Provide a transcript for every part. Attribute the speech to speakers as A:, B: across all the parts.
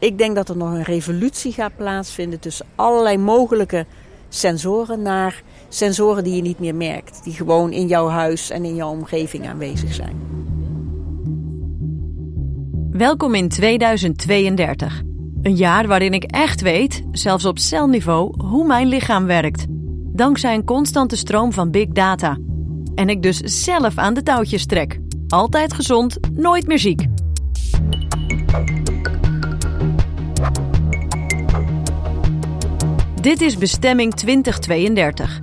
A: Ik denk dat er nog een revolutie gaat plaatsvinden tussen allerlei mogelijke sensoren naar sensoren die je niet meer merkt. Die gewoon in jouw huis en in jouw omgeving aanwezig zijn.
B: Welkom in 2032. Een jaar waarin ik echt weet, zelfs op celniveau, hoe mijn lichaam werkt. Dankzij een constante stroom van big data. En ik dus zelf aan de touwtjes trek. Altijd gezond, nooit meer ziek. Dit is Bestemming 2032.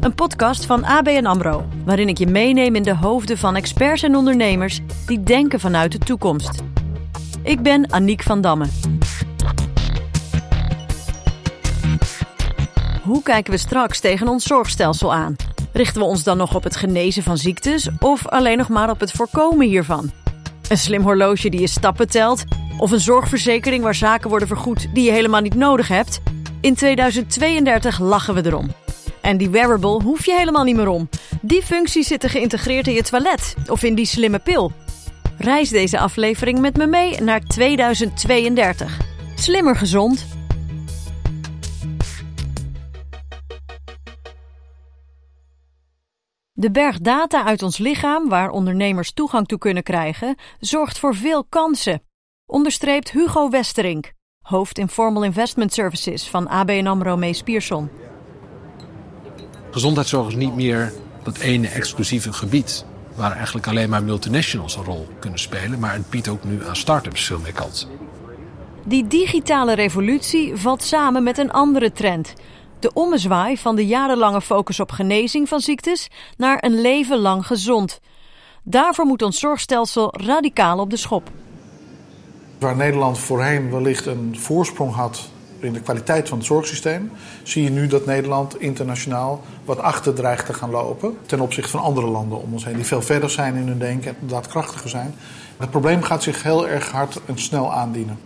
B: Een podcast van ABN AMRO, waarin ik je meeneem in de hoofden van experts en ondernemers die denken vanuit de toekomst. Ik ben Aniek van Damme. Hoe kijken we straks tegen ons zorgstelsel aan? Richten we ons dan nog op het genezen van ziektes of alleen nog maar op het voorkomen hiervan? Een slim horloge die je stappen telt of een zorgverzekering waar zaken worden vergoed die je helemaal niet nodig hebt? In 2032 lachen we erom. En die wearable hoef je helemaal niet meer om. Die functies zitten geïntegreerd in je toilet of in die slimme pil. Reis deze aflevering met me mee naar 2032. Slimmer gezond. De berg data uit ons lichaam, waar ondernemers toegang toe kunnen krijgen, zorgt voor veel kansen. Onderstreept Hugo Westerink, hoofd Informal Investment Services van ABN AMRO Mees Pierson.
C: Gezondheidszorg is niet meer dat ene exclusieve gebied waar eigenlijk alleen maar multinationals een rol kunnen spelen, maar het biedt ook nu aan start-ups veel meer kansen.
B: Die digitale revolutie valt samen met een andere trend. De ommezwaai van de jarenlange focus op genezing van ziektes naar een leven lang gezond. Daarvoor moet ons zorgstelsel radicaal op de schop.
D: Waar Nederland voorheen wellicht een voorsprong had in de kwaliteit van het zorgsysteem, zie je nu dat Nederland internationaal wat achter dreigt te gaan lopen ten opzichte van andere landen om ons heen, die veel verder zijn in hun denken en daadkrachtiger zijn. Het probleem gaat zich heel erg hard en snel aandienen.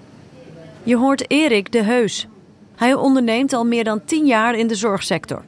B: Je hoort Erik de Heus. Hij onderneemt al meer dan tien jaar in de zorgsector.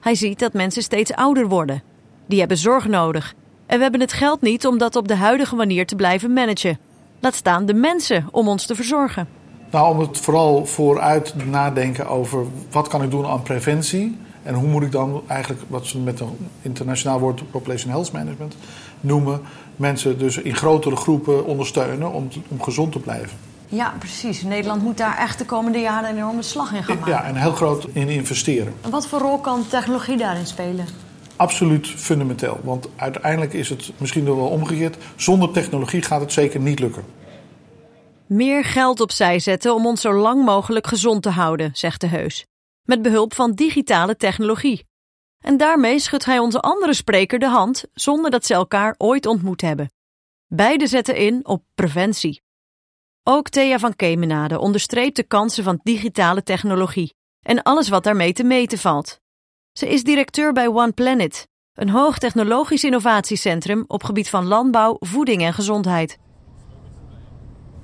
B: Hij ziet dat mensen steeds ouder worden. Die hebben zorg nodig. En we hebben het geld niet om dat op de huidige manier te blijven managen. Laat staan de mensen om ons te verzorgen.
D: Nou, om het vooral vooruit nadenken over wat kan ik doen aan preventie. En hoe moet ik dan eigenlijk, wat ze met een internationaal woord Population Health Management noemen, mensen dus in grotere groepen ondersteunen om, om gezond te blijven.
B: Ja, precies. Nederland moet daar echt de komende jaren een enorme slag in gaan maken.
D: Ja, en heel groot in investeren.
B: En wat voor rol kan technologie daarin spelen?
D: Absoluut fundamenteel. Want uiteindelijk is het misschien wel omgekeerd. Zonder technologie gaat het zeker niet lukken.
B: Meer geld opzij zetten om ons zo lang mogelijk gezond te houden, zegt de Heus. Met behulp van digitale technologie. En daarmee schudt hij onze andere spreker de hand zonder dat ze elkaar ooit ontmoet hebben. Beide zetten in op preventie. Ook Thea van Kemenade onderstreept de kansen van digitale technologie en alles wat daarmee te meten valt. Ze is directeur bij One Planet, een hoogtechnologisch innovatiecentrum op gebied van landbouw, voeding en gezondheid.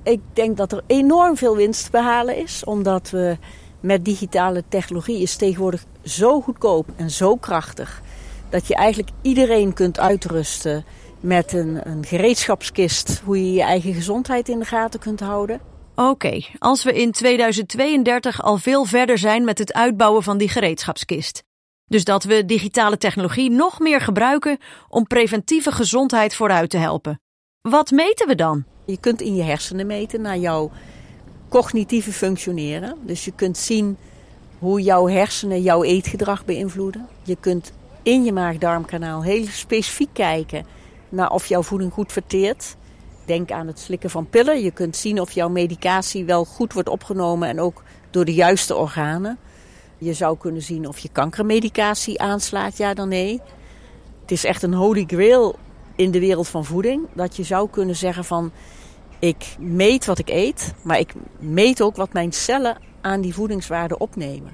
A: Ik denk dat er enorm veel winst te behalen is, omdat we met digitale technologie is tegenwoordig zo goedkoop en zo krachtig dat je eigenlijk iedereen kunt uitrusten met een, een gereedschapskist, hoe je je eigen gezondheid in de gaten kunt houden.
B: Oké, als we in 2032 al veel verder zijn met het uitbouwen van die gereedschapskist. Dus dat we digitale technologie nog meer gebruiken om preventieve gezondheid vooruit te helpen. Wat meten we dan?
A: Je kunt in je hersenen meten naar jouw cognitieve functioneren. Dus je kunt zien hoe jouw hersenen jouw eetgedrag beïnvloeden. Je kunt in je maag-darmkanaal heel specifiek kijken naar of jouw voeding goed verteert. Denk aan het slikken van pillen. Je kunt zien of jouw medicatie wel goed wordt opgenomen en ook door de juiste organen. Je zou kunnen zien of je kankermedicatie aanslaat, ja dan nee. Het is echt een holy grail in de wereld van voeding. Dat je zou kunnen zeggen van ik meet wat ik eet, maar ik meet ook wat mijn cellen aan die voedingswaarde opnemen.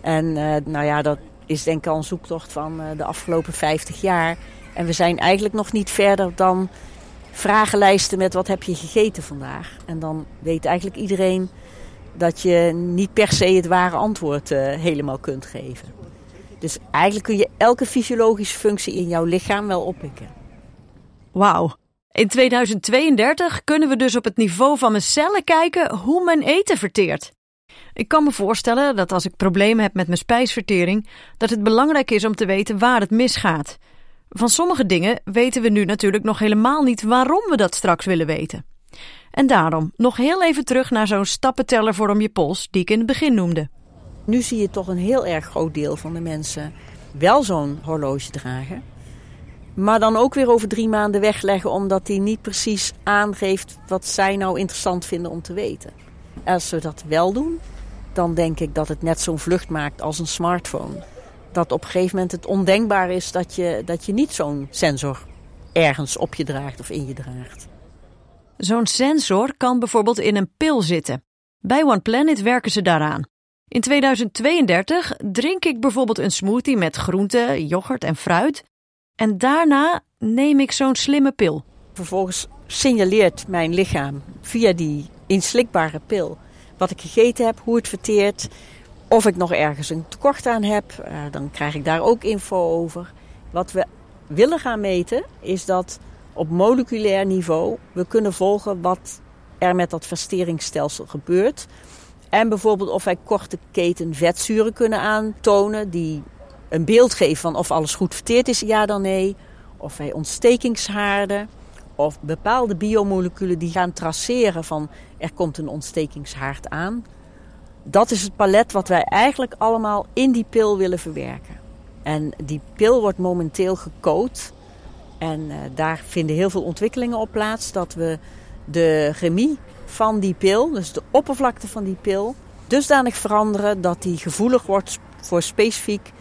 A: En uh, nou ja, dat is denk ik al een zoektocht van uh, de afgelopen 50 jaar. En we zijn eigenlijk nog niet verder dan vragenlijsten met wat heb je gegeten vandaag. En dan weet eigenlijk iedereen dat je niet per se het ware antwoord uh, helemaal kunt geven. Dus eigenlijk kun je elke fysiologische functie in jouw lichaam wel oppikken.
B: Wauw, In 2032 kunnen we dus op het niveau van mijn cellen kijken hoe mijn eten verteert. Ik kan me voorstellen dat als ik problemen heb met mijn spijsvertering, dat het belangrijk is om te weten waar het misgaat. Van sommige dingen weten we nu natuurlijk nog helemaal niet waarom we dat straks willen weten. En daarom nog heel even terug naar zo'n stappenteller voor om je pols die ik in het begin noemde.
A: Nu zie je toch een heel erg groot deel van de mensen wel zo'n horloge dragen. Maar dan ook weer over drie maanden wegleggen omdat die niet precies aangeeft wat zij nou interessant vinden om te weten. Als we dat wel doen, dan denk ik dat het net zo'n vlucht maakt als een smartphone. Dat op een gegeven moment het ondenkbaar is dat je, dat je niet zo'n sensor ergens op je draagt of in je draagt.
B: Zo'n sensor kan bijvoorbeeld in een pil zitten. Bij One Planet werken ze daaraan. In 2032 drink ik bijvoorbeeld een smoothie met groente, yoghurt en fruit. En daarna neem ik zo'n slimme pil.
A: Vervolgens signaleert mijn lichaam via die inslikbare pil wat ik gegeten heb, hoe het verteert, of ik nog ergens een tekort aan heb. Uh, dan krijg ik daar ook info over. Wat we willen gaan meten is dat op moleculair niveau we kunnen volgen wat er met dat versteringsstelsel gebeurt. En bijvoorbeeld of wij korte keten vetzuren kunnen aantonen die een beeld geven van of alles goed verteerd is, ja dan nee. Of wij ontstekingshaarden of bepaalde biomoleculen die gaan traceren van er komt een ontstekingshaard aan. Dat is het palet wat wij eigenlijk allemaal in die pil willen verwerken. En die pil wordt momenteel gecoat. En uh, daar vinden heel veel ontwikkelingen op plaats. Dat we de chemie van die pil, dus de oppervlakte van die pil, dusdanig veranderen dat die gevoelig wordt voor specifiek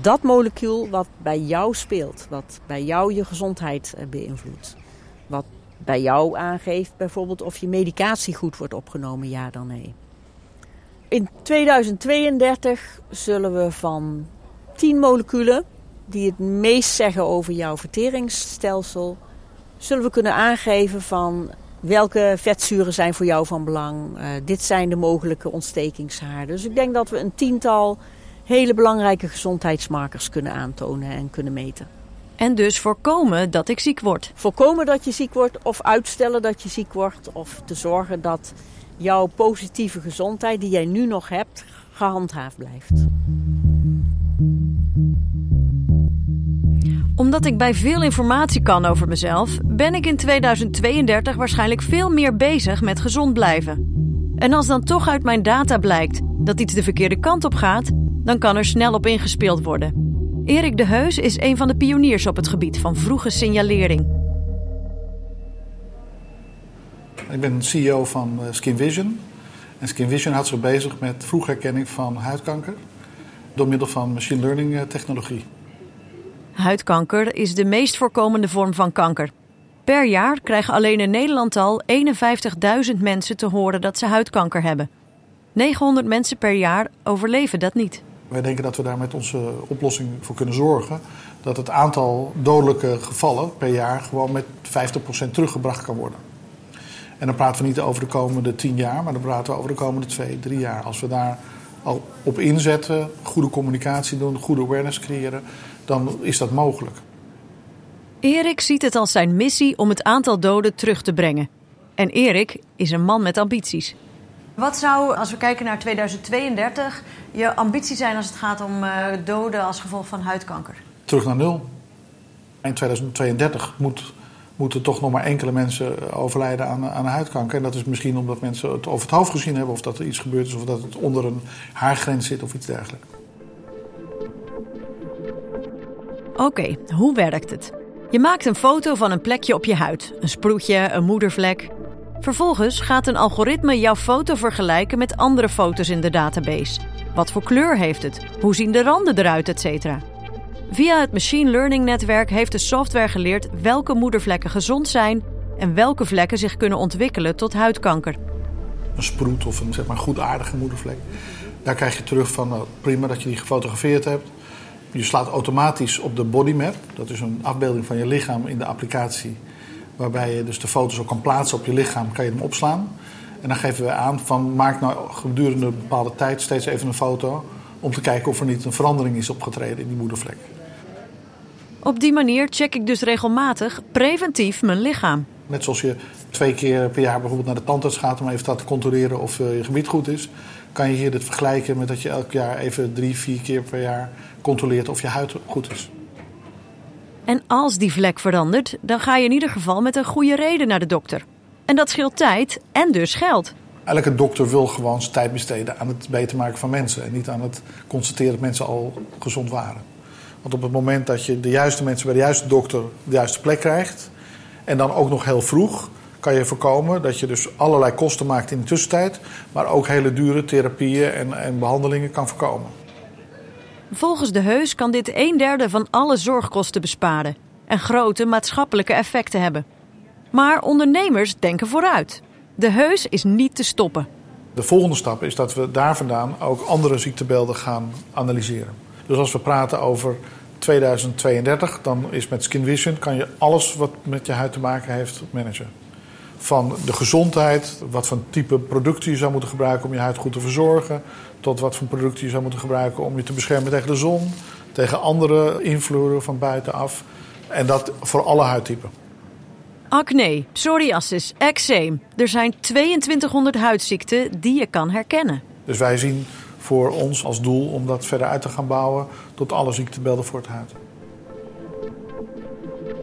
A: dat molecuul wat bij jou speelt, wat bij jou je gezondheid eh, beïnvloedt. Wat bij jou aangeeft bijvoorbeeld of je medicatie goed wordt opgenomen, ja dan nee. In 2032 zullen we van 10 moleculen die het meest zeggen over jouw verteringsstelsel, zullen we kunnen aangeven van welke vetzuren zijn voor jou van belang. Uh, dit zijn de mogelijke ontstekingshaarden. Dus ik denk dat we een tiental hele belangrijke gezondheidsmarkers kunnen aantonen en kunnen meten.
B: En dus voorkomen dat ik ziek word.
A: Voorkomen dat je ziek wordt of uitstellen dat je ziek wordt. Of te zorgen dat jouw positieve gezondheid die jij nu nog hebt gehandhaafd blijft.
B: Omdat ik bij veel informatie kan over mezelf, ben ik in 2032 waarschijnlijk veel meer bezig met gezond blijven. En als dan toch uit mijn data blijkt dat iets de verkeerde kant op gaat, dan kan er snel op ingespeeld worden. Erik de Heus is een van de pioniers op het gebied van vroege signalering.
D: Ik ben CEO van eh, Skin Vision. En Skin Vision houdt zich bezig met vroegherkenning van huidkanker door middel van machine learning eh, technologie.
B: Huidkanker is de meest voorkomende vorm van kanker. Per jaar krijgen alleen in Nederland al 51.000 mensen te horen dat ze huidkanker hebben. 900 mensen per jaar overleven dat niet.
D: Wij denken dat we daar met onze oplossing voor kunnen zorgen dat het aantal dodelijke gevallen per jaar gewoon met 50% teruggebracht kan worden. En dan praten we niet over de komende 10 jaar, maar dan praten we over de komende 2, 3 jaar. Als we daar al op inzetten, goede communicatie doen, goede awareness creëren, dan is dat mogelijk.
B: Erik ziet het als zijn missie om het aantal doden terug te brengen. En Erik is een man met ambities. Wat zou, als we kijken naar 2032, je ambitie zijn als het gaat om uh, doden als gevolg van huidkanker?
D: Terug naar nul. In 2032 moet, moeten toch nog maar enkele mensen overlijden aan, aan huidkanker. En dat is misschien omdat mensen het over het hoofd gezien hebben, of dat er iets gebeurd is, of dat het onder een haargrens zit of iets dergelijks.
B: Oké, hoe werkt het? Je maakt een foto van een plekje op je huid, een sproetje, een moedervlek. Vervolgens gaat een algoritme jouw foto vergelijken met andere foto's in de database. Wat voor kleur heeft het? Hoe zien de randen eruit, etc. Via het machine learning netwerk heeft de software geleerd welke moedervlekken gezond zijn en welke vlekken zich kunnen ontwikkelen tot huidkanker.
D: Een sproet of een zeg maar, goedaardige moedervlek. Daar krijg je terug van nou, prima dat je die gefotografeerd hebt. Je slaat automatisch op de bodymap. Dat is een afbeelding van je lichaam in de applicatie Waarbij je dus de foto's ook kan plaatsen op je lichaam, kan je hem opslaan. En dan geven we aan van maak nou gedurende een bepaalde tijd steeds even een foto. Om te kijken of er niet een verandering is opgetreden in die moedervlek.
B: Op die manier check ik dus regelmatig preventief mijn lichaam.
D: Net zoals je twee keer per jaar bijvoorbeeld naar de tandarts gaat om even te controleren of eh, je gebied goed is, kan je hier dit vergelijken met dat je elk jaar even drie, vier keer per jaar controleert of je huid goed is.
B: En als die vlek verandert, dan ga je in ieder geval met een goede reden naar de dokter. En dat scheelt tijd en dus geld.
D: Elke dokter wil gewoon zijn tijd besteden aan het beter maken van mensen. En niet aan het constateren dat mensen al gezond waren. Want op het moment dat je de juiste mensen bij de juiste dokter de juiste plek krijgt. En dan ook nog heel vroeg, kan je voorkomen dat je dus allerlei kosten maakt in de tussentijd. Maar ook hele dure therapieën en, en behandelingen kan voorkomen.
B: Volgens de Heus kan dit een derde van alle zorgkosten besparen. En grote maatschappelijke effecten hebben. Maar ondernemers denken vooruit. De heus is niet te stoppen.
D: De volgende stap is dat we daar vandaan ook andere ziektebeelden gaan analyseren. Dus als we praten over 2032, dan is met Skin Vision kan je alles wat met je huid te maken heeft managen. Van de gezondheid, wat voor type producten je zou moeten gebruiken om je huid goed te verzorgen, tot wat voor producten je zou moeten gebruiken om je te beschermen tegen de zon, tegen andere invloeden van buitenaf. En dat voor alle huidtypen.
B: Acne, psoriasis, eczeem. Er zijn 2200 huidziekten die je kan herkennen.
D: Dus wij zien voor ons als doel om dat verder uit te gaan bouwen tot alle ziektebeelden voor het huid.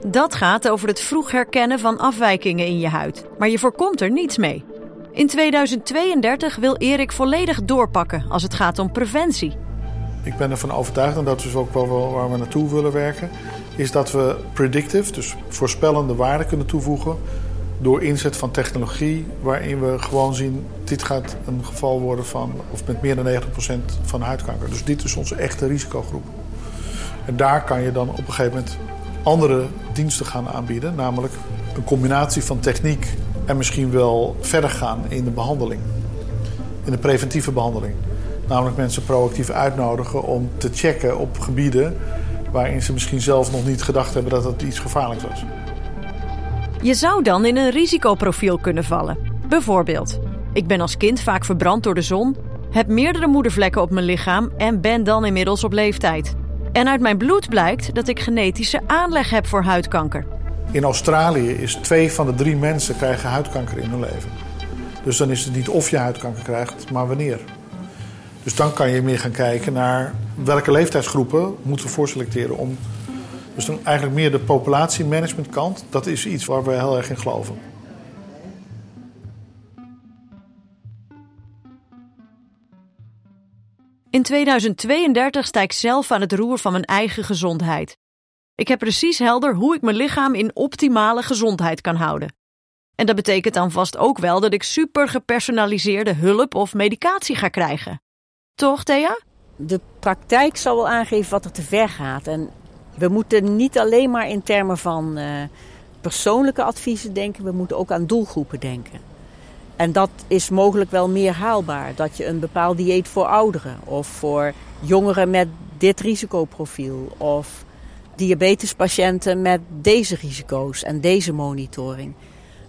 B: Dat gaat over het vroeg herkennen van afwijkingen in je huid. Maar je voorkomt er niets mee. In 2032 wil Erik volledig doorpakken als het gaat om preventie.
D: Ik ben ervan overtuigd, en dat is ook wel waar we naartoe willen werken, is dat we predictive, dus voorspellende waarden kunnen toevoegen door inzet van technologie, waarin we gewoon zien, dit gaat een geval worden van, of met meer dan 90% van huidkanker. Dus dit is onze echte risicogroep. En daar kan je dan op een gegeven moment andere diensten gaan aanbieden, namelijk een combinatie van techniek en misschien wel verder gaan in de behandeling, in de preventieve behandeling. Namelijk mensen proactief uitnodigen om te checken op gebieden waarin ze misschien zelf nog niet gedacht hebben dat het iets gevaarlijks was.
B: Je zou dan in een risicoprofiel kunnen vallen. Bijvoorbeeld, ik ben als kind vaak verbrand door de zon, heb meerdere moedervlekken op mijn lichaam en ben dan inmiddels op leeftijd. En uit mijn bloed blijkt dat ik genetische aanleg heb voor huidkanker.
D: In Australië is twee van de drie mensen krijgen huidkanker in hun leven. Dus dan is het niet of je huidkanker krijgt, maar wanneer. Dus dan kan je meer gaan kijken naar welke leeftijdsgroepen moeten we voorselecteren om. Dus dan eigenlijk meer de populatiemanagementkant, dat is iets waar we heel erg in geloven.
B: In 2032 sta ik zelf aan het roer van mijn eigen gezondheid. Ik heb precies helder hoe ik mijn lichaam in optimale gezondheid kan houden. En dat betekent dan vast ook wel dat ik super gepersonaliseerde hulp of medicatie ga krijgen. Toch, Thea?
A: De praktijk zal wel aangeven wat er te ver gaat. En we moeten niet alleen maar in termen van uh, persoonlijke adviezen denken, we moeten ook aan doelgroepen denken. En dat is mogelijk wel meer haalbaar. Dat je een bepaald dieet voor ouderen of voor jongeren met dit risicoprofiel of diabetespatiënten met deze risico's en deze monitoring.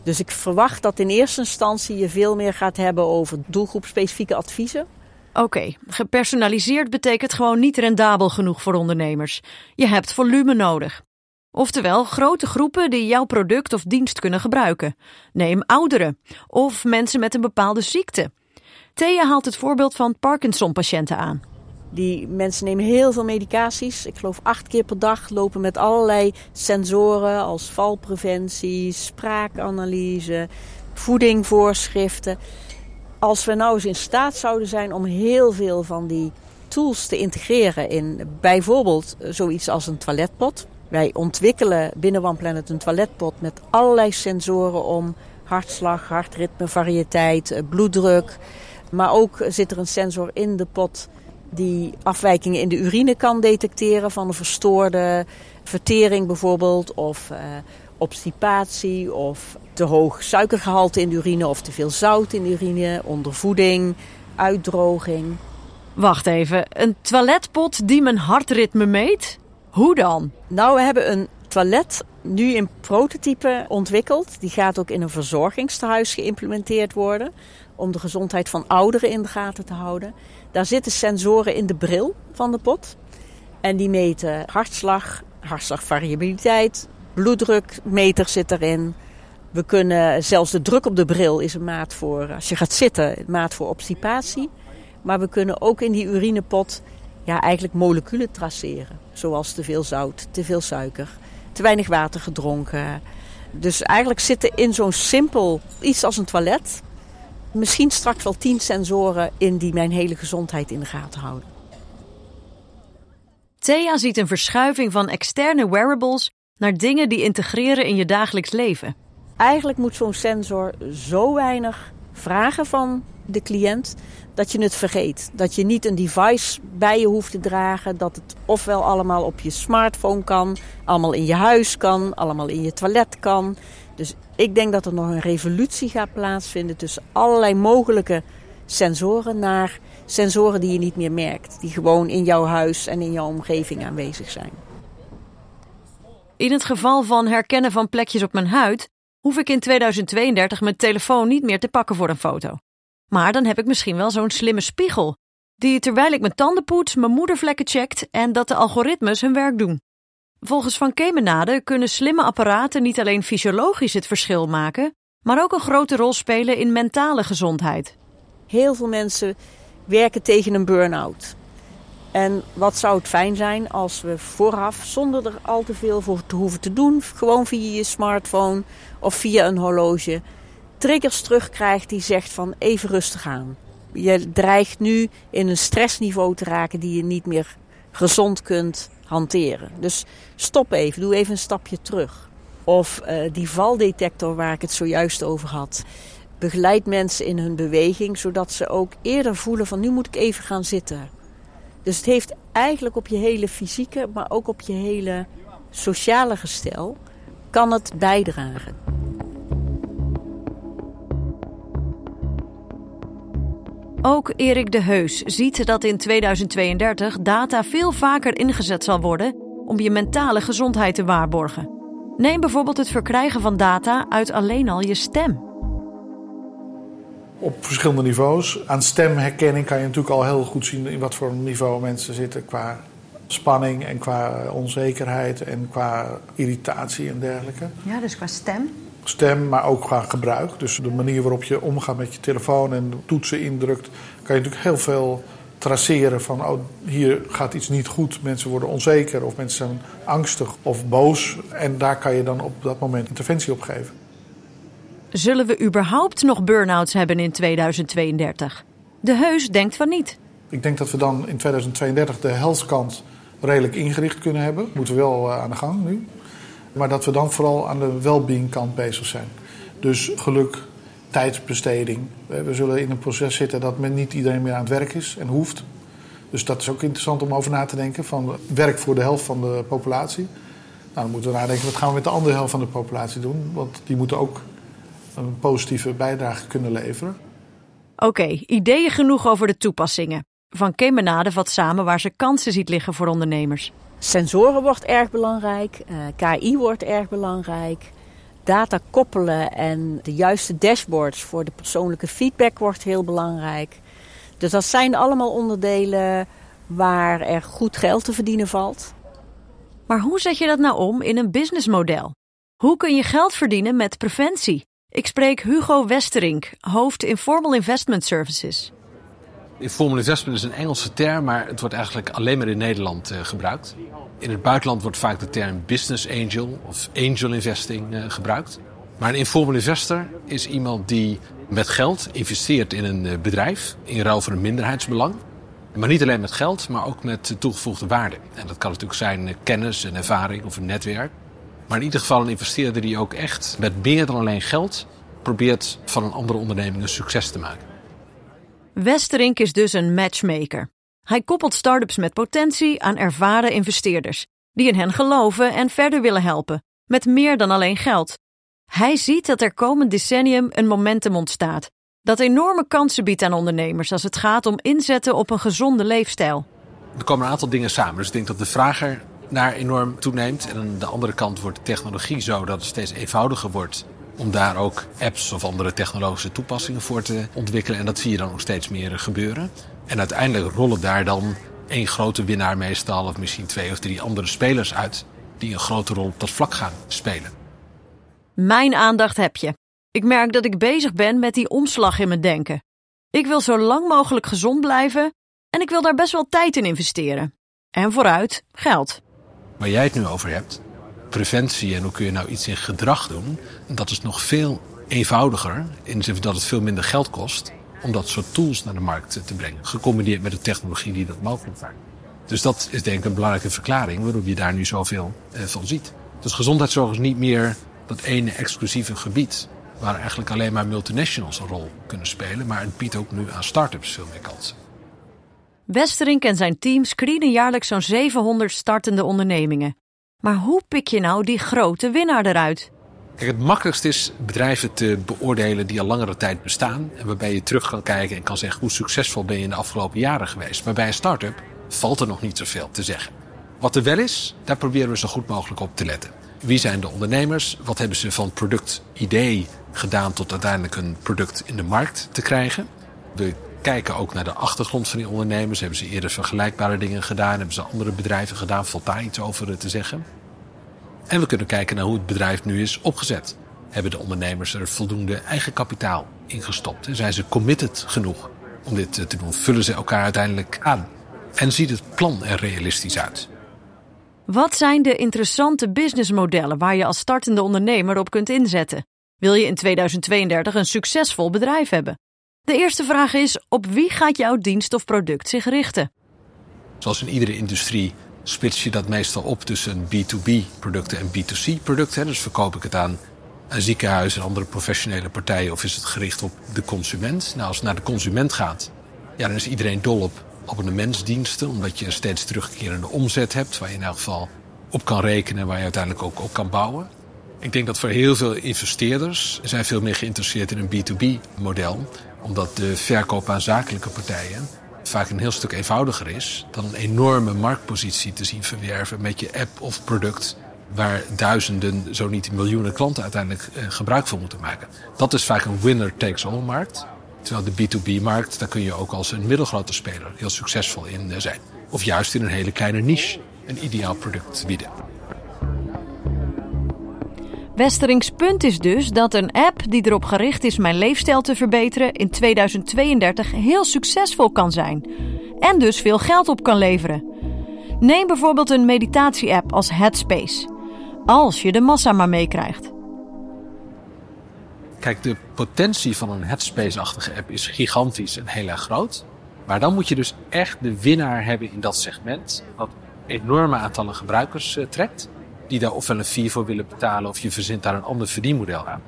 A: Dus ik verwacht dat in eerste instantie je veel meer gaat hebben over doelgroepspecifieke adviezen.
B: Oké, gepersonaliseerd betekent gewoon niet rendabel genoeg voor ondernemers. Je hebt volume nodig. Oftewel, grote groepen die jouw product of dienst kunnen gebruiken. Neem ouderen of mensen met een bepaalde ziekte. Thea haalt het voorbeeld van Parkinson-patiënten aan.
A: Die mensen nemen heel veel medicaties. Ik geloof acht keer per dag lopen met allerlei sensoren als valpreventie, spraakanalyse, voedingvoorschriften. Als we nou eens in staat zouden zijn om heel veel van die tools te integreren in bijvoorbeeld zoiets als een toiletpot. Wij ontwikkelen binnen One Planet een toiletpot met allerlei sensoren om hartslag, hartritme, variëteit, eh, bloeddruk. Maar ook zit er een sensor in de pot die afwijkingen in de urine kan detecteren van een verstoorde vertering bijvoorbeeld of uh, obstipatie of te hoog suikergehalte in de urine of te veel zout in de urine, ondervoeding, uitdroging.
B: Wacht even, een toiletpot die mijn hartritme meet? Hoe dan?
A: Nou, we hebben een toilet nu in prototype ontwikkeld. Die gaat ook in een verzorgingstehuis geïmplementeerd worden. Om de gezondheid van ouderen in de gaten te houden. Daar zitten sensoren in de bril van de pot. En die meten hartslag, hartslagvariabiliteit, bloeddrukmeter zit erin. We kunnen, zelfs de druk op de bril is een maat voor, als je gaat zitten, een maat voor obstipatie. Maar we kunnen ook in die urinepot ja, eigenlijk moleculen traceren. Zoals te veel zout, te veel suiker, te weinig water gedronken. Dus eigenlijk zitten in zo'n simpel iets als een toilet... misschien straks wel tien sensoren in die mijn hele gezondheid in de gaten houden.
B: Thea ziet een verschuiving van externe wearables naar dingen die integreren in je dagelijks leven.
A: Eigenlijk moet zo'n sensor zo weinig vragen van de cliënt dat je het vergeet. Dat je niet een device bij je hoeft te dragen. Dat het ofwel allemaal op je smartphone kan, allemaal in je huis kan, allemaal in je toilet kan. Dus ik denk dat er nog een revolutie gaat plaatsvinden tussen allerlei mogelijke sensoren naar sensoren die je niet meer merkt. Die gewoon in jouw huis en in jouw omgeving aanwezig zijn.
B: In het geval van herkennen van plekjes op mijn huid hoef ik in 2032 mijn telefoon niet meer te pakken voor een foto. Maar dan heb ik misschien wel zo'n slimme spiegel, die terwijl ik mijn tanden poets mijn moedervlekken checkt en dat de algoritmes hun werk doen. Volgens Van Kemenade kunnen slimme apparaten niet alleen fysiologisch het verschil maken, maar ook een grote rol spelen in mentale gezondheid.
A: Heel veel mensen werken tegen een burn-out. En wat zou het fijn zijn als we vooraf, zonder er al te veel voor te hoeven te doen, gewoon via je smartphone of via een horloge, triggers terugkrijgt die zegt van even rustig aan. Je dreigt nu in een stressniveau te raken die je niet meer gezond kunt hanteren. Dus stop even, doe even een stapje terug. Of uh, die valdetector waar ik het zojuist over had. Begeleid mensen in hun beweging, zodat ze ook eerder voelen van nu moet ik even gaan zitten. Dus het heeft eigenlijk op je hele fysieke, maar ook op je hele sociale gestel, kan het bijdragen.
B: Ook Erik de Heus ziet dat in 2032 data veel vaker ingezet zal worden om je mentale gezondheid te waarborgen. Neem bijvoorbeeld het verkrijgen van data uit alleen al je stem.
D: Op verschillende niveaus. Aan stemherkenning kan je natuurlijk al heel goed zien in wat voor niveau mensen zitten qua spanning en qua onzekerheid en qua irritatie en dergelijke.
B: Ja, dus qua stem?
D: Stem, maar ook qua gebruik. Dus de manier waarop je omgaat met je telefoon en toetsen indrukt, kan je natuurlijk heel veel traceren van oh, hier gaat iets niet goed. Mensen worden onzeker of mensen zijn angstig of boos. En daar kan je dan op dat moment interventie op geven.
B: Zullen we überhaupt nog burn-outs hebben in 2032? De Heus denkt van niet.
D: Ik denk dat we dan in 2032 de healthkant redelijk ingericht kunnen hebben. Moeten we wel eh, aan de gang nu. Maar dat we dan vooral aan de well-being kant bezig zijn. Dus geluk, tijdsbesteding. We zullen in een proces zitten dat men niet iedereen meer aan het werk is en hoeft. Dus dat is ook interessant om over na te denken. Van werk voor de helft van de populatie. Nou, dan moeten we nadenken, wat gaan we met de andere helft van de populatie doen? Want die moeten ook een positieve bijdrage kunnen leveren.
B: Oké, ideeën genoeg over de toepassingen. Van Kemenade vat samen waar ze kansen ziet liggen voor ondernemers.
A: Sensoren wordt erg belangrijk, eh, KI wordt erg belangrijk. Data koppelen en de juiste dashboards voor de persoonlijke feedback wordt heel belangrijk. Dus dat zijn allemaal onderdelen waar er goed geld te verdienen valt.
B: Maar hoe zet je dat nou om in een businessmodel? Hoe kun je geld verdienen met preventie? Ik spreek Hugo Westerink, hoofd Informal Investment Services.
C: Informal investment is een Engelse term, maar het wordt eigenlijk alleen maar in Nederland uh, gebruikt. In het buitenland wordt vaak de term business angel of angel investing uh, gebruikt. Maar een informal investor is iemand die met geld investeert in een uh, bedrijf in ruil voor een minderheidsbelang. Maar niet alleen met geld, maar ook met toegevoegde waarde. En dat kan natuurlijk zijn kennis, een ervaring of een netwerk. Maar in ieder geval een investeerder die ook echt met meer dan alleen geld probeert van een andere onderneming een succes te maken.
B: Westerink is dus een matchmaker. Hij koppelt start-ups met potentie aan ervaren investeerders, die in hen geloven en verder willen helpen, met meer dan alleen geld. Hij ziet dat er komend decennium een momentum ontstaat, dat enorme kansen biedt aan ondernemers als het gaat om inzetten op een gezonde leefstijl.
C: Er komen een aantal dingen samen, dus ik denk dat de vraag er naar enorm toeneemt. En aan de andere kant wordt de technologie zo dat het steeds eenvoudiger wordt om daar ook apps of andere technologische toepassingen voor te ontwikkelen. En dat zie je dan ook steeds meer gebeuren. En uiteindelijk rollen daar dan één grote winnaar meestal, of misschien twee of drie andere spelers uit. die een grote rol op dat vlak gaan spelen.
B: Mijn aandacht heb je. Ik merk dat ik bezig ben met die omslag in mijn denken. Ik wil zo lang mogelijk gezond blijven en ik wil daar best wel tijd in investeren. En vooruit geld.
C: Waar jij het nu over hebt, preventie en hoe kun je nou iets in gedrag doen, dat is nog veel eenvoudiger. In de zin dat het veel minder geld kost om dat soort tools naar de markt te brengen. Gecombineerd met de technologie die dat mogelijk maakt. Dus dat is denk ik een belangrijke verklaring waarom je daar nu zoveel eh, van ziet. Dus gezondheidszorg is niet meer dat ene exclusieve gebied waar eigenlijk alleen maar multinationals een rol kunnen spelen. Maar het biedt ook nu aan start-ups veel meer kansen.
B: Westerink en zijn team screenen jaarlijks zo'n 700 startende ondernemingen. Maar hoe pik je nou die grote winnaar eruit?
C: Kijk, het makkelijkste is bedrijven te beoordelen die al langere tijd bestaan. En waarbij je terug kan kijken en kan zeggen hoe succesvol ben je in de afgelopen jaren geweest. Maar bij een start-up valt er nog niet zoveel te zeggen. Wat er wel is, daar proberen we zo goed mogelijk op te letten. Wie zijn de ondernemers? Wat hebben ze van product-idee gedaan tot uiteindelijk een product in de markt te krijgen? We kijken ook naar de achtergrond van die ondernemers. Hebben ze eerder vergelijkbare dingen gedaan? Hebben ze andere bedrijven gedaan? Valt daar iets over te zeggen? En we kunnen kijken naar hoe het bedrijf nu is opgezet. Hebben de ondernemers er voldoende eigen kapitaal in gestopt? Zijn ze committed genoeg om dit te doen? Vullen ze elkaar uiteindelijk aan? En ziet het plan er realistisch uit?
B: Wat zijn de interessante businessmodellen waar je als startende ondernemer op kunt inzetten? Wil je in 2032 een succesvol bedrijf hebben? De eerste vraag is: op wie gaat jouw dienst of product zich richten?
C: Zoals in iedere industrie splits je dat meestal op tussen B2B-producten en B2C-producten. Dus verkoop ik het aan een ziekenhuis en andere professionele partijen of is het gericht op de consument? Nou, als het naar de consument gaat, ja, dan is iedereen dol op abonnementsdiensten, omdat je een steeds terugkerende omzet hebt waar je in elk geval op kan rekenen en waar je uiteindelijk ook op kan bouwen. Ik denk dat voor heel veel investeerders zijn veel meer geïnteresseerd in een B2B-model, omdat de verkoop aan zakelijke partijen vaak een heel stuk eenvoudiger is dan een enorme marktpositie te zien verwerven met je app of product waar duizenden, zo niet miljoenen klanten uiteindelijk eh, gebruik van moeten maken. Dat is vaak een winner-takes-all markt. Terwijl de B2B-markt, daar kun je ook als een middelgrote speler heel succesvol in eh, zijn. Of juist in een hele kleine niche een ideaal product bieden.
B: Westerings punt is dus dat een app die erop gericht is mijn leefstijl te verbeteren in 2032 heel succesvol kan zijn en dus veel geld op kan leveren. Neem bijvoorbeeld een meditatie-app als Headspace, als je de massa maar meekrijgt.
C: Kijk, de potentie van een Headspace-achtige app is gigantisch en heel erg groot. Maar dan moet je dus echt de winnaar hebben in dat segment, wat enorme aantallen gebruikers uh, trekt die daar ofwel een fee voor willen betalen of je verzint daar een ander verdienmodel aan.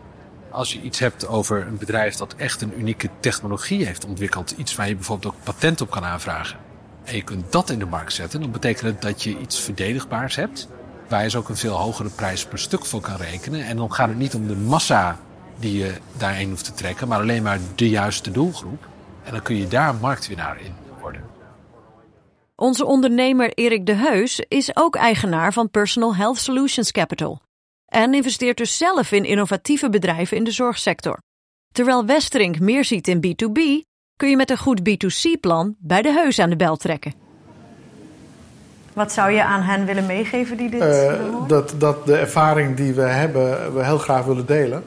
C: Als je iets hebt over een bedrijf dat echt een unieke technologie heeft ontwikkeld, iets waar je bijvoorbeeld ook patent op kan aanvragen, en je kunt dat in de markt zetten, dan betekent het dat je iets verdedigbaars hebt, waar je dus ook een veel hogere prijs per stuk voor kan rekenen. En dan gaat het niet om de massa die je daarheen hoeft te trekken, maar alleen maar de juiste doelgroep. En dan kun je daar marktwinnaar in worden.
B: Onze ondernemer Erik de Heus is ook eigenaar van Personal Health Solutions Capital en investeert dus zelf in innovatieve bedrijven in de zorgsector. Terwijl Westerink meer ziet in B2B, kun je met een goed B2C-plan bij de Heus aan de bel trekken. Wat zou je aan hen willen meegeven die dit uh,
D: dat, dat de ervaring die we hebben, we heel graag willen delen.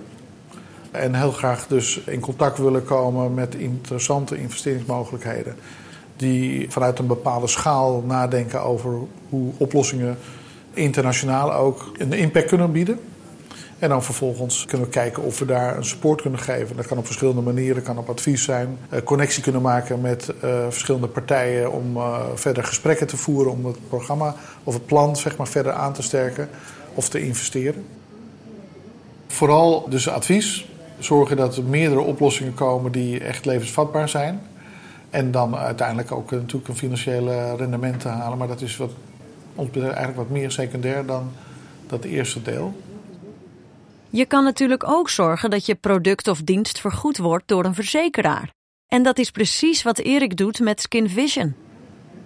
D: En heel graag dus in contact willen komen met interessante investeringsmogelijkheden die vanuit een bepaalde schaal nadenken over hoe oplossingen internationaal ook een impact kunnen bieden. En dan vervolgens kunnen we kijken of we daar een support kunnen geven. Dat kan op verschillende manieren, kan op advies zijn. Uh, connectie kunnen maken met uh, verschillende partijen om uh, verder gesprekken te voeren om het programma of het plan zeg maar, verder aan te sterken of te investeren. Vooral dus advies. Zorgen dat er meerdere oplossingen komen die echt levensvatbaar zijn. En dan uiteindelijk ook natuurlijk een financiële rendement te halen. Maar dat is wat ons betreft eigenlijk wat meer secundair dan dat eerste deel.
B: Je kan natuurlijk ook zorgen dat je product of dienst vergoed wordt door een verzekeraar. En dat is precies wat Erik doet met Skin Vision.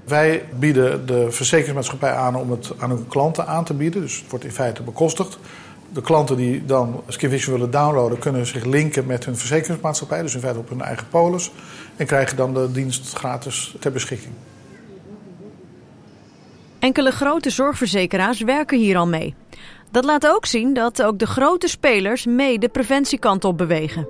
D: Wij bieden de verzekeringsmaatschappij aan om het aan hun klanten aan te bieden. Dus het wordt in feite bekostigd de klanten die dan SkinVision willen downloaden, kunnen zich linken met hun verzekeringsmaatschappij, dus in feite op hun eigen polis, en krijgen dan de dienst gratis ter beschikking.
B: Enkele grote zorgverzekeraars werken hier al mee. Dat laat ook zien dat ook de grote spelers mee de preventiekant op bewegen.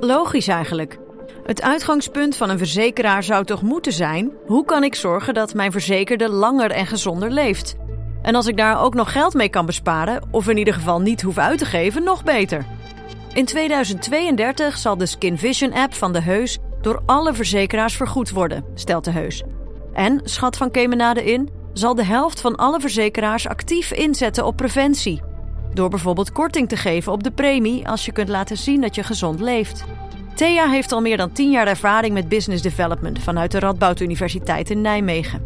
B: Logisch eigenlijk. Het uitgangspunt van een verzekeraar zou toch moeten zijn: hoe kan ik zorgen dat mijn verzekerde langer en gezonder leeft? En als ik daar ook nog geld mee kan besparen, of in ieder geval niet hoef uit te geven, nog beter. In 2032 zal de Skin Vision app van de Heus door alle verzekeraars vergoed worden, stelt de Heus. En, schat van Kemenade in, zal de helft van alle verzekeraars actief inzetten op preventie. Door bijvoorbeeld korting te geven op de premie als je kunt laten zien dat je gezond leeft. Thea heeft al meer dan 10 jaar ervaring met business development vanuit de Radboud Universiteit in Nijmegen.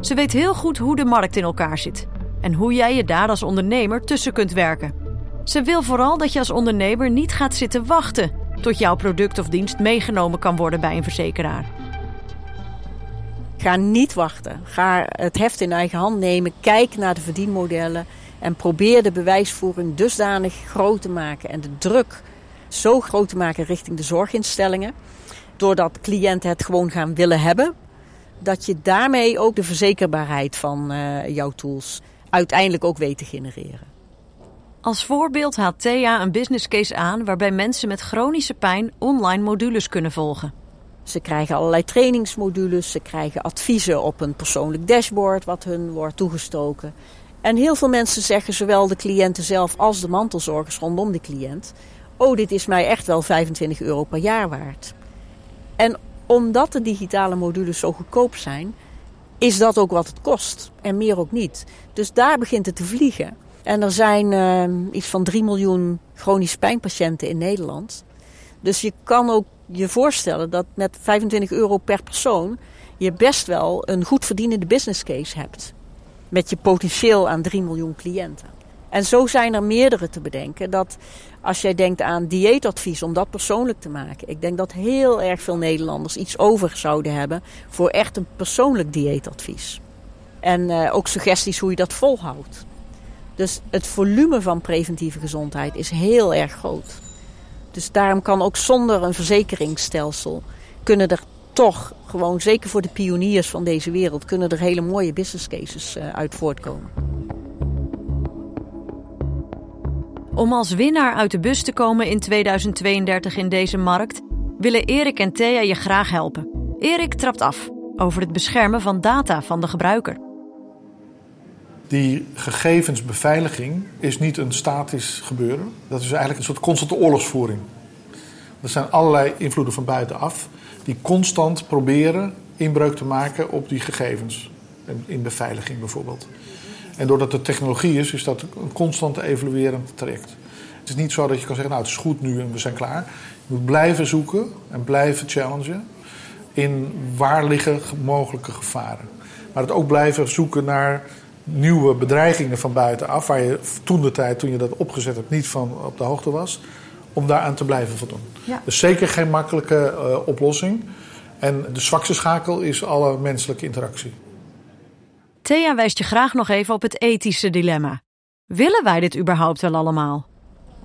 B: Ze weet heel goed hoe de markt in elkaar zit en hoe jij je daar als ondernemer tussen kunt werken. Ze wil vooral dat je als ondernemer niet gaat zitten wachten tot jouw product of dienst meegenomen kan worden bij een verzekeraar.
A: Ga niet wachten. Ga het heft in eigen hand nemen. Kijk naar de verdienmodellen. En probeer de bewijsvoering dusdanig groot te maken en de druk zo groot te maken richting de zorginstellingen. Doordat cliënten het gewoon gaan willen hebben. Dat je daarmee ook de verzekerbaarheid van uh, jouw tools uiteindelijk ook weet te genereren.
B: Als voorbeeld haalt Thea een business case aan waarbij mensen met chronische pijn online modules kunnen volgen.
A: Ze krijgen allerlei trainingsmodules, ze krijgen adviezen op een persoonlijk dashboard wat hun wordt toegestoken. En heel veel mensen zeggen, zowel de cliënten zelf als de mantelzorgers rondom de cliënt: Oh, dit is mij echt wel 25 euro per jaar waard. En omdat de digitale modules zo goedkoop zijn, is dat ook wat het kost. En meer ook niet. Dus daar begint het te vliegen. En er zijn uh, iets van 3 miljoen chronisch pijnpatiënten in Nederland. Dus je kan ook je voorstellen dat met 25 euro per persoon je best wel een goed verdienende business case hebt. Met je potentieel aan 3 miljoen cliënten. En zo zijn er meerdere te bedenken. Dat als jij denkt aan dieetadvies, om dat persoonlijk te maken. Ik denk dat heel erg veel Nederlanders iets over zouden hebben voor echt een persoonlijk dieetadvies. En uh, ook suggesties hoe je dat volhoudt. Dus het volume van preventieve gezondheid is heel erg groot. Dus daarom kan ook zonder een verzekeringsstelsel kunnen er toch gewoon, zeker voor de pioniers van deze wereld, kunnen er hele mooie business cases uh, uit voortkomen.
B: Om als winnaar uit de bus te komen in 2032 in deze markt, willen Erik en Thea je graag helpen. Erik trapt af over het beschermen van data van de gebruiker.
D: Die gegevensbeveiliging is niet een statisch gebeuren. Dat is eigenlijk een soort constante oorlogsvoering. Er zijn allerlei invloeden van buitenaf die constant proberen inbreuk te maken op die gegevens. In beveiliging bijvoorbeeld. En doordat het technologie is, is dat een constant evoluerend traject. Het is niet zo dat je kan zeggen, nou het is goed nu en we zijn klaar. Je moet blijven zoeken en blijven challengen in waar liggen mogelijke gevaren. Maar het ook blijven zoeken naar nieuwe bedreigingen van buitenaf, waar je toen de tijd, toen je dat opgezet hebt, niet van op de hoogte was, om daaraan te blijven voldoen. Ja. Dus zeker geen makkelijke uh, oplossing. En de zwakste schakel is alle menselijke interactie.
B: Thea wijst je graag nog even op het ethische dilemma. Willen wij dit überhaupt wel allemaal?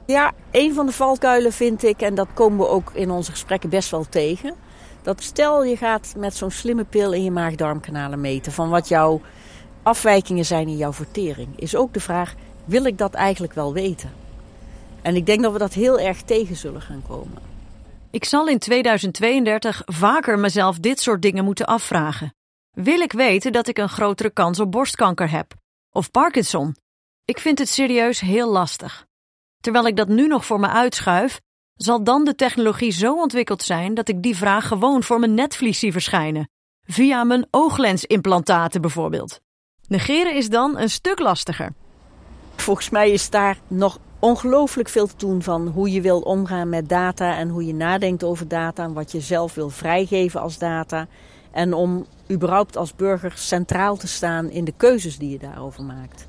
A: Ja, een van de valkuilen vind ik, en dat komen we ook in onze gesprekken best wel tegen. Dat stel je gaat met zo'n slimme pil in je maag-darmkanalen meten van wat jouw afwijkingen zijn in jouw vertering, is ook de vraag: wil ik dat eigenlijk wel weten? En ik denk dat we dat heel erg tegen zullen gaan komen.
B: Ik zal in 2032 vaker mezelf dit soort dingen moeten afvragen. Wil ik weten dat ik een grotere kans op borstkanker heb? Of Parkinson? Ik vind het serieus heel lastig. Terwijl ik dat nu nog voor me uitschuif, zal dan de technologie zo ontwikkeld zijn dat ik die vraag gewoon voor mijn netvlies zie verschijnen. Via mijn ooglensimplantaten bijvoorbeeld. Negeren is dan een stuk lastiger.
A: Volgens mij is daar nog ongelooflijk veel te doen van hoe je wil omgaan met data en hoe je nadenkt over data en wat je zelf wil vrijgeven als data. En om überhaupt als burger centraal te staan in de keuzes die je daarover maakt.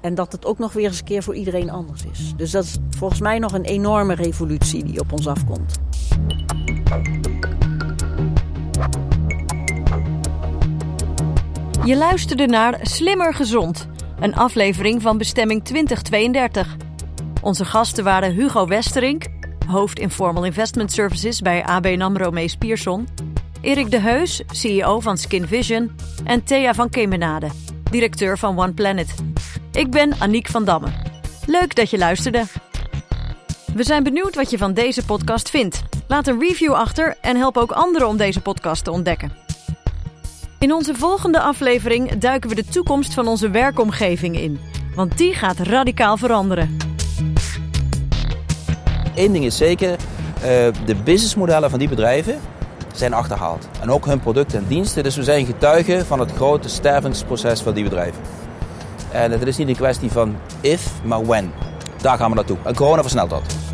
A: En dat het ook nog weer eens een keer voor iedereen anders is. Dus dat is volgens mij nog een enorme revolutie die op ons afkomt.
B: Je luisterde naar Slimmer Gezond, een aflevering van Bestemming 2032. Onze gasten waren Hugo Westerink, hoofd Informal Investment Services bij AB Namro Mees Pierson, Erik de Heus, CEO van Skin Vision, en Thea van Kemenade, directeur van One Planet. Ik ben Aniek van Damme. Leuk dat je luisterde. We zijn benieuwd wat je van deze podcast vindt. Laat een review achter en help ook anderen om deze podcast te ontdekken. In onze volgende aflevering duiken we de toekomst van onze werkomgeving in. Want die gaat radicaal veranderen.
E: Eén ding is zeker, uh, de businessmodellen van die bedrijven zijn achterhaald. En ook hun producten en diensten. Dus we zijn getuigen van het grote stervingsproces van die bedrijven. En het is niet een kwestie van if, maar when. Daar gaan we naartoe. En corona versnelt dat.